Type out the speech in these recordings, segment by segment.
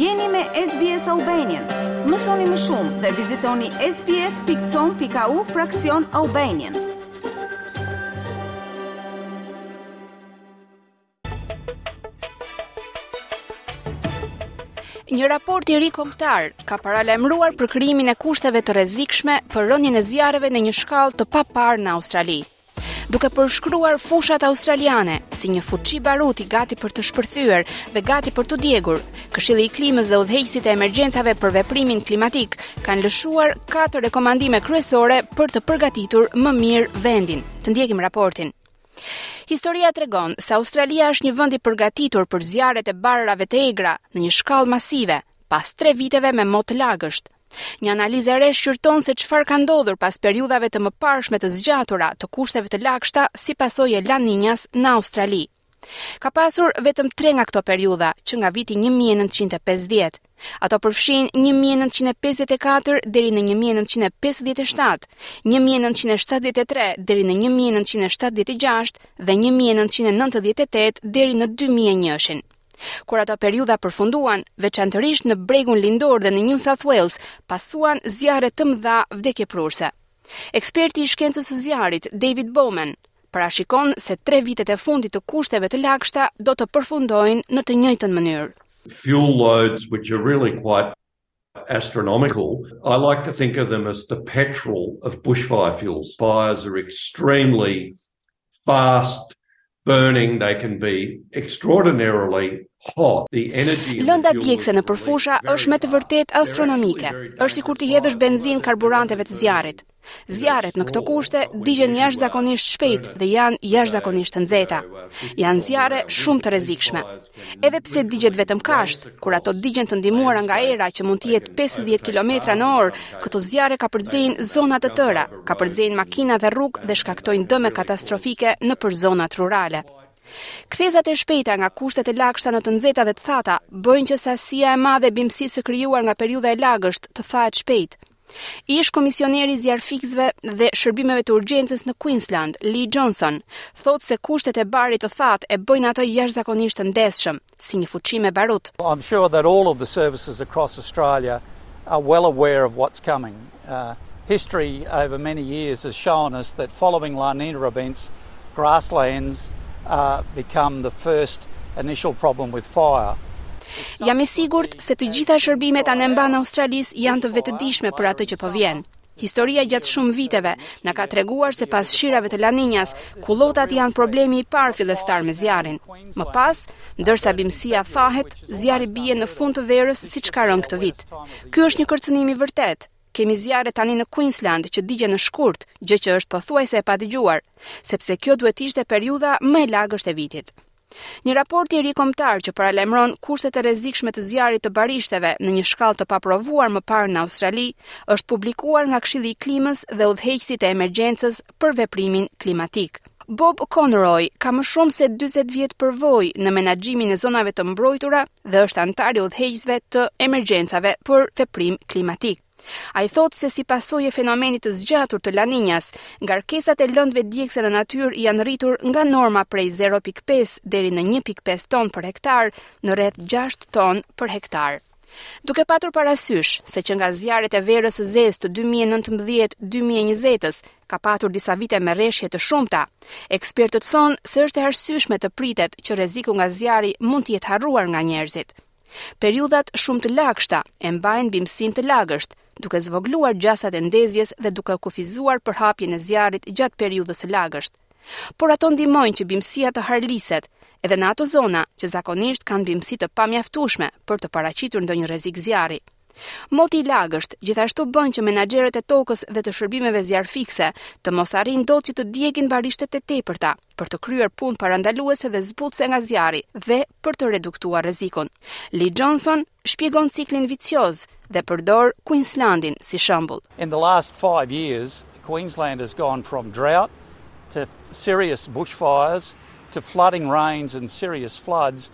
Jeni me SBS Albanian. Mësoni më shumë dhe vizitoni sbs.com.au fraksion Albanian. Një raport i ri kombëtar ka paralajmëruar për krijimin e kushteve të rrezikshme për rënien e zjarreve në një shkallë të paparë në Australi. Duke përshkruar fushat australiane si një fuçi baruti gati për të shpërthyer dhe gati për t'u djegur, Këshilli i Klimës dhe udhëheqësit e emergjencave për veprimin klimatik kanë lëshuar katër rekomandime kryesore për të përgatitur më mirë vendin. Të ndjekim raportin. Historia tregon se Australia është një vend i përgatitur për zjarret e barërave të egra në një shkallë masive, pas 3 viteve me mot të lagësht. Një analizë e re shqyrton se çfarë ka ndodhur pas periudhave të mëparshme të zgjatura të kushteve të lagështa si pasojë e La Niñas në Australi. Ka pasur vetëm 3 nga këto periudha që nga viti 1950. Ato përfshijnë 1954 deri në 1957, 1973 deri në 1976 dhe 1998 deri në 2001-shin. Kur ato periudha përfunduan, veçantërisht në bregun lindor dhe në New South Wales, pasuan zjarre të mëdha vdekjeprurëse. Eksperti i shkencës së zjarrit, David Bowman, parashikon se tre vitet e fundit të kushteve të lagështa do të përfundojnë në të njëjtën mënyrë. fuel loads which are really quite astronomical. I like to think of them as the petrol of bushfire fuels. Fires are extremely fast burning, they can be extraordinarily hot. The energy Lënda djegëse nëpër fusha është me të vërtetë astronomike. Është sikur t'i hedhësh benzinë karburanteve të zjarrit. Zjarret në këto kushte digjen jashtëzakonisht shpejt dhe janë jashtëzakonisht të nxehta. Janë zjarre shumë të rrezikshme. Edhe pse digjet vetëm kashtë, kur ato digjen të ndihmuara nga era që mund të jetë pesëdhjetë kilometra në orë, këto zjarre kapërcejnë zona të tëra, kapërcejnë makina dhe rrugë dhe shkaktojnë dëme katastrofike nëpër zonat rurale. Kthesat e shpejta nga kushtet e lagështa në të nxehta dhe të thata bëjnë që sasia e madhe e bimësisë së krijuar nga periudha e lagësht të thahet shpejt. Ish komisioneri i zjarrfikësve dhe shërbimeve të urgjencës në Queensland, Lee Johnson, thotë se kushtet e barit të thatë e bëjnë atë jashtëzakonisht të ndezshëm, si një fuçi me barut. I'm sure that all of the services across Australia are well aware of what's coming. History over many years has shown us that following La Nina events, Grasslands become the first initial problem with fire. Jam i sigurt se të gjitha shërbimet anembanë Australisë janë të vetëdijshme për atë që po vjen. Historia gjatë shumë viteve na ka treguar se pas shirave të La Ninjas, kullotat janë problemi i parë fillestar me zjarrin. Më pas, ndërsa bimësia thahet, zjarri bie në fund të verës siç ka rënë këtë vit. Ky është një kërcënim i vërtetë, Kemi zjarre tani në Queensland që digjen në shkurt, gjë që është pothuajse e padëgjuar, sepse kjo duhet të ishte periudha më e lagësht e vitit. Një raport i ri kombëtar që paralajmëron kushtet e rrezikshme të zjarrit të barishteve në një shkallë të paprovuar më parë në Australi, është publikuar nga Këshilli i Klimës dhe udhëheqësit e emergjencës për veprimin klimatik. Bob Conroy ka më shumë se 40 vjet përvojë në menaxhimin e zonave të mbrojtura dhe është anëtar i udhëheqësve të emergjencave për veprim klimatik. Ai thotë se si pasojë e fenomenit të zgjatur të La Ninjas, ngarkesat e lëndëve djegëse në natyrë janë rritur nga norma prej 0.5 deri në 1.5 ton për hektar në rreth 6 ton për hektar. Duke patur parasysh se që nga zjarret e verës së zezë të 2019-2020 ka patur disa vite me reshje të shumta. Ekspertët thonë se është e arsyeshme të pritet që rreziku nga zjarri mund të jetë harruar nga njerëzit. Periudhat shumë të lagështa e mbajnë bimësinë të lagësht, duke zvogëluar gjasat e ndezjes dhe duke kufizuar përhapjen e zjarrit gjatë periudhës së lagësht. Por ato ndihmojnë që bimësia të harliset, edhe në ato zona që zakonisht kanë bimësi të pamjaftueshme për të paraqitur ndonjë një rrezik zjarri. Moti i lagësht, gjithashtu bën që menaxherët e tokës dhe të shërbimeve zjarrfikëse të mos arrijnë dot që të djegin barishtet e tepërta, për të kryer punë parandaluese dhe zbutëse nga zjarri dhe për të reduktuar rrezikun. Lee Johnson shpjegon ciklin vicioz dhe përdor Queenslandin si shembull. In the last five years, Queensland has gone from drought to serious bushfires to flooding rains and serious floods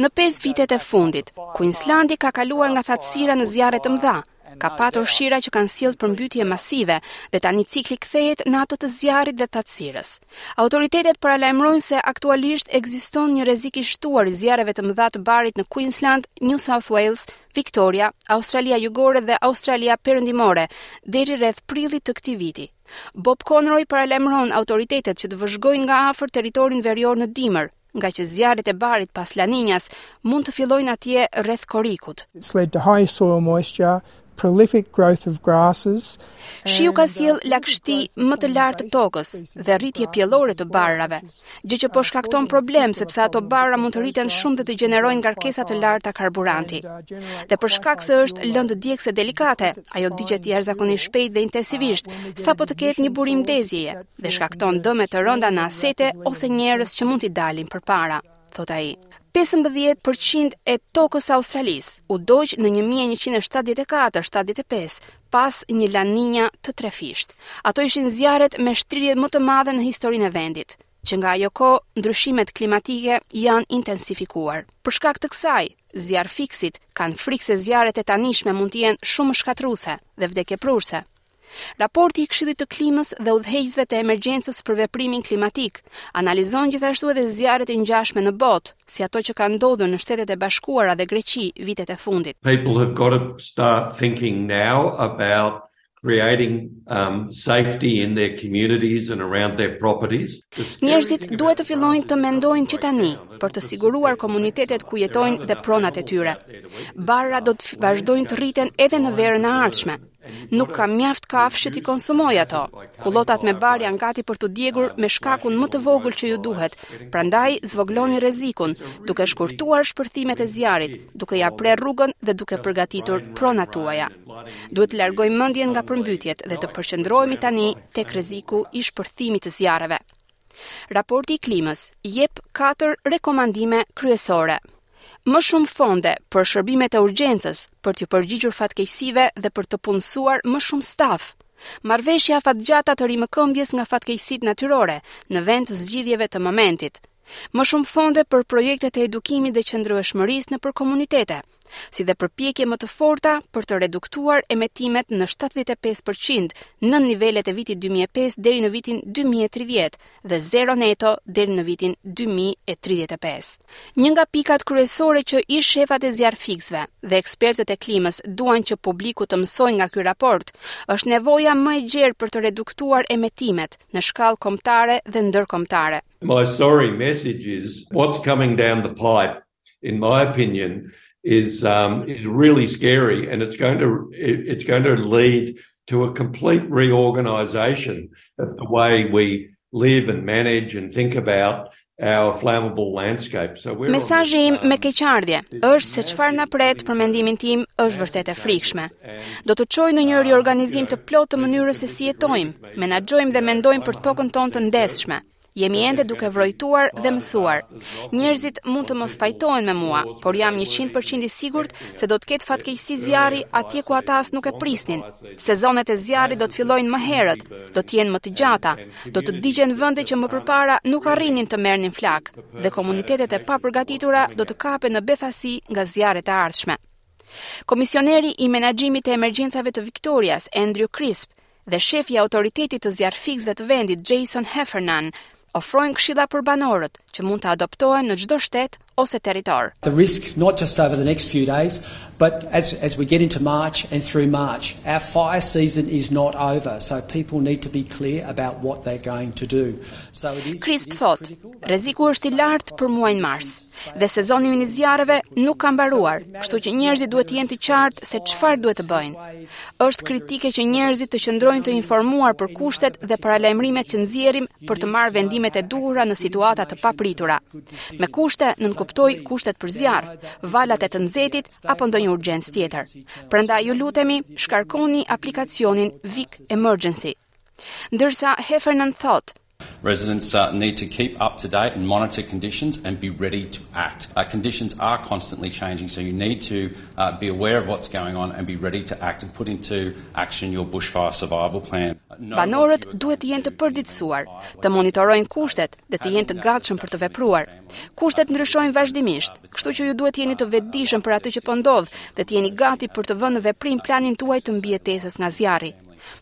Në pesë vitet e fundit, Kuinslandi ka kaluar nga thatësira në zjarre të mëdha, ka patur shira që kanë sjellë përmbytje masive dhe tani cikli kthehet në atë të zjarrit dhe thatësirës. Autoritetet paralajmërojnë se aktualisht ekziston një rrezik i shtuar i zjarreve të mëdha të barit në Queensland, New South Wales, Victoria, Australia Jugore dhe Australia Perëndimore deri rreth prillit të këtij viti. Bob Conroy paralajmëron autoritetet që të vëzhgojnë nga afër territorin verior në dimër, ngaqë zjarret e barit pas La Niñas mund të fillojnë atje rreth korrikut. It's led to high soil moisture, prolific growth of grasses. Shiu ka sjellë lagështi më të lartë të tokës dhe rritje pjellore të barërave. gjë që po shkakton problem sepse ato barëra mund të rriten shumë dhe të gjenerojnë ngarkesa të larta karburanti. Dhe për shkak se është lëndë djegëse delikate, ajo digjet jashtëzakonisht shpejt dhe intensivisht sapo të ketë një burim ndezjeje dhe shkakton dëme të rënda në asete ose njerëz që mund t'i dalin përpara, thotë ai. 15% e tokës së Australisë u dogj në 1974-75 pas një La Niña të trefishtë. Ato ishin zjarret me shtrirje më të madhe në historinë e vendit. Që nga ajo kohë, ndryshimet klimatike janë intensifikuar. Për shkak të kësaj, zjarrfikësit kanë frikë se zjarret e tanishme mund të jenë shumë më shkatërruese dhe vdekjeprurëse. Raporti i Këshillit të Klimës dhe Udhëheqësve të Emergjencës për Veprimin Klimatik analizon gjithashtu edhe zjarret e ngjashme në botë, si ato që kanë ndodhur në Shtetet e Bashkuara dhe Greqi vitet e fundit. People have got to start thinking now about creating um safety in their communities and around their properties. Njerëzit duhet të fillojnë të mendojnë që tani për të siguruar komunitetet ku jetojnë dhe pronat e tyre. Barërat do të vazhdojnë të rriten edhe në verën e ardhshme, Nuk ka mjaft kafshë t'i konsumojnë ato. Kullotat me bar janë gati për t'u djegur me shkakun më të vogël që u duhet, prandaj zvogëloni rrezikun, duke shkurtuar shpërthimet e zjarrit, duke ia prerë rrugën dhe duke përgatitur pronat tuaja. Duhet të largojmë mendjen nga përmbytjet dhe të përqendrohemi tani tek rreziku i shpërthimit të zjarreve. Raporti i Klimës jep katër rekomandime kryesore, Më shumë fonde për shërbimet e urgjencës për t'iu përgjigjur fatkeqësive dhe për të punësuar më shumë staf, Marrëveshje afatgjata të rimëkëmbjes nga fatkeqësitë natyrore në vend të zgjidhjeve të momentit, Më shumë fonde për projektet e edukimit dhe qëndrueshmërisë nëpër komunitete. si dhe përpjekje më të forta për të reduktuar emetimet në shtatëdhjetë e pesë për qind nën nivelet e vitit dy mijë e pesë deri në vitin dy mijë e tridhjetë dhe zero neto deri në vitin dy mijë e tridhjetë e pesë. Një nga pikat kryesore që ish-shefat e zjarrfikësve dhe ekspertët e klimës duan që publiku të mësojë nga ky raport është nevoja më e gjerë për të reduktuar emetimet në shkallë kombëtare dhe ndërkombëtare. My sorry message is what's coming down the pipe in my opinion, is um, is really scary, and it's going to it, it's going to lead to a complete reorganisation of the way we live and manage and think about our flammable landscape. So we're Mesazhi im me keqardhje është se çfarë na pret për mendimin tim është vërtet e frikshme. Do të çojë në një riorganizim të plotë të mënyrës se si jetojmë, menaxhojmë dhe mendojmë për tokën tonë të ndezshme. Jemi ende duke vrojtuar dhe mësuar. Njerëzit mund të mos pajtohen me mua, por jam 100% i sigurt se do të ketë fatkeqësi zjarri atje ku ata as nuk e prisnin. Sezonet e zjarrit do të fillojnë më herët, do të jenë më të gjata, do të digjen vende që më përpara nuk arrinin të merrnin flakë dhe komunitetet e papërgatitura do të kapen në befasi nga zjarret e ardhshme. Komisioneri i Menaxhimit të Emergjencave të Viktorias, Andrew Crisp, dhe shefi i Autoritetit të Zjarrfikësve të vendit, Jason Heffernan, ofrojnë këshilla për banorët, që mund të adoptohen në çdo shtet ose territor. The risk not just over the next few days, but as as we get into March and through March, our fire season is not over, so people need to be clear about what they're going to do. So it is Crisp thotë, Rreziku është i lartë për muajin mars. Dhe sezoni ynë i zjarreve nuk ka mbaruar, kështu që njerëzit duhet të jenë të qartë se çfarë duhet të bëjnë. Është kritike që njerëzit të qëndrojnë të informuar për kushtet dhe paralajmërimet që nxjerrim për të marrë vendimet e duhura në situata të papritura. Me kushte nënkuptoj kushtet për zjarr, valët e të nxehtit apo ndonjë urgjencë tjetër. Prandaj ju lutemi, shkarkoni aplikacionin Vic Emergency. Ndërsa Heffernan thotë, Residents need to keep up to date and monitor conditions and be ready to act. Conditions are constantly changing so you need to be aware of what's going on and be ready to act and put into action your bushfire survival plan. Banorët duhet të jenë të përditësuar, të monitorojnë kushtet dhe të jenë të gatshëm për të vepruar. Kushtet ndryshojnë vazhdimisht, kështu që ju duhet të jeni të vetëdijshëm për atë që po ndodh dhe të jeni gati për të vënë në veprim planin tuaj të mbijetesës nga zjarri.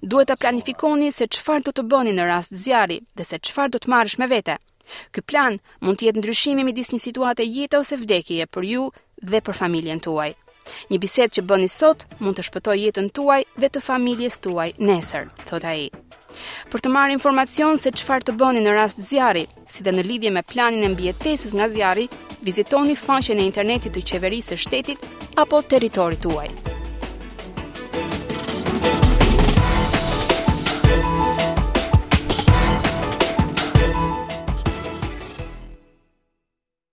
Duhet të planifikoni se çfarë do të bëni në rast zjarri dhe se çfarë do të marrësh me vete. Ky plan mund të jetë ndryshimi midis një situate jetë ose vdekje për ju dhe për familjen tuaj. Një bisedë që bëni sot mund të shpëtojë jetën tuaj dhe të familjes tuaj nesër, thotë ai. Për të marrë informacion se çfarë të bëni në rast zjarri, si dhe në lidhje me planin e mbijetesës nga zjarri, vizitoni faqen e internetit të Qeverisë së Shtetit apo territorit tuaj.